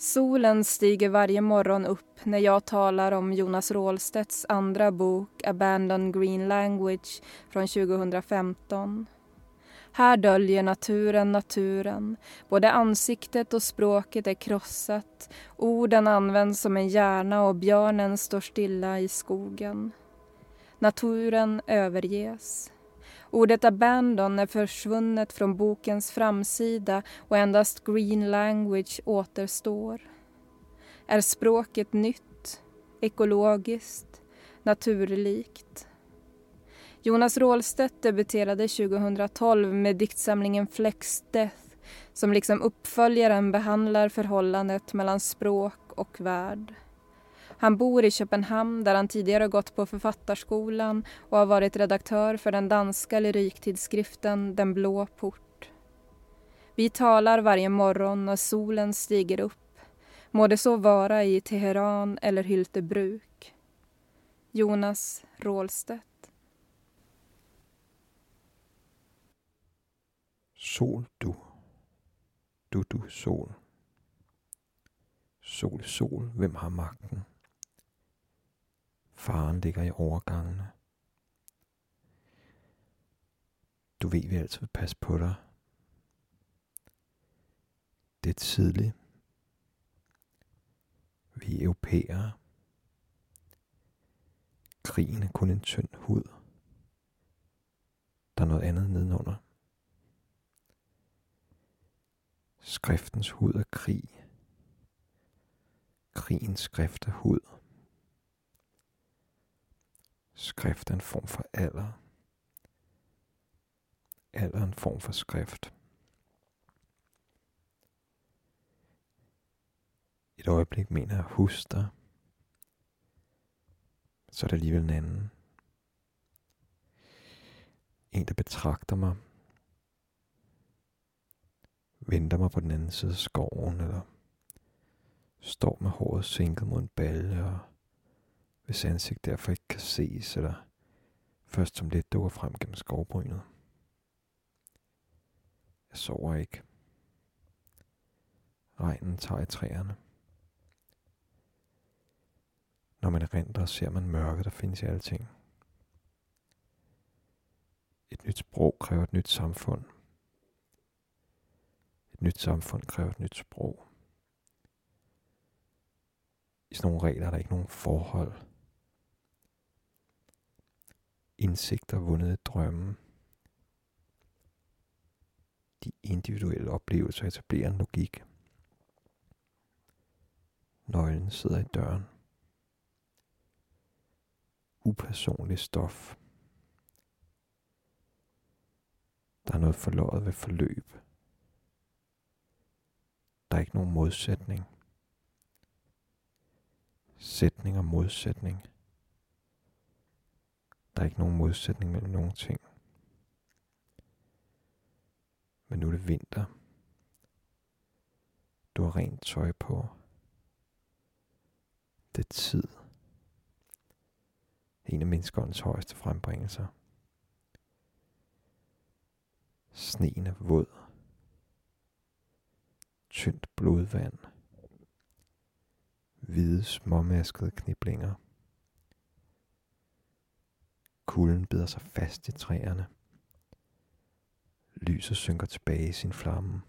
Solen stiger varje morgon upp när jag talar om Jonas Rålstedts andra bok Abandoned Green Language från 2015. Här döljer naturen naturen. Både ansiktet och språket är krossat. Orden används som en hjärna och björnen står stilla i skogen. Naturen överges. Ordet abandon är försvunnet från bokens framsida och endast green language återstår. Är språket nytt, ekologiskt, naturlikt? Jonas Rålstedt debuterade 2012 med diktsamlingen Flex Death som liksom uppföljaren behandlar förhållandet mellan språk och värld. Han bor i Köpenhamn där han tidigare gått på författarskolan och har varit redaktör för den danska lyriktidskriften Den blå port. Vi talar varje morgon när solen stiger upp. Må det så vara i Teheran eller Hyltebruk. Jonas Rålstedt. Sol du. Du du sol. Sol sol, hvem har magten? Faren ligger i overgangene. Du ved, vi altid vil passe på dig. Det er tidligt. Vi er europæere. Krigen er kun en tynd hud. Der er noget andet nedenunder. Skriftens hud er krig. Krigens skrift er hud. Skrift er en form for alder. Alder er en form for skrift. Et øjeblik mener jeg, husk dig. Så er det alligevel en anden. En, der betragter mig. Venter mig på den anden side af skoven, eller står med håret sænket mod en balje og hvis ansigt derfor ikke kan ses, eller først som lidt dukker frem gennem skovbrynet. Jeg sover ikke. Regnen tager i træerne. Når man erindrer, ser man mørke, der findes i alting. Et nyt sprog kræver et nyt samfund. Et nyt samfund kræver et nyt sprog. I sådan nogle regler er der ikke nogen forhold indsigter vundet drømme. De individuelle oplevelser etablerer en logik. Nøglen sidder i døren. Upersonligt stof. Der er noget forløjet ved forløb. Der er ikke nogen modsætning. Sætning og modsætning. Der er ikke nogen modsætning mellem nogen ting. Men nu er det vinter. Du har rent tøj på. Det er tid. En af menneskernes højeste frembringelser. Sneen er våd. Tyndt blodvand. Hvide småmaskede kniblinger. Kulden bider sig fast i træerne. Lyset synker tilbage i sin flamme.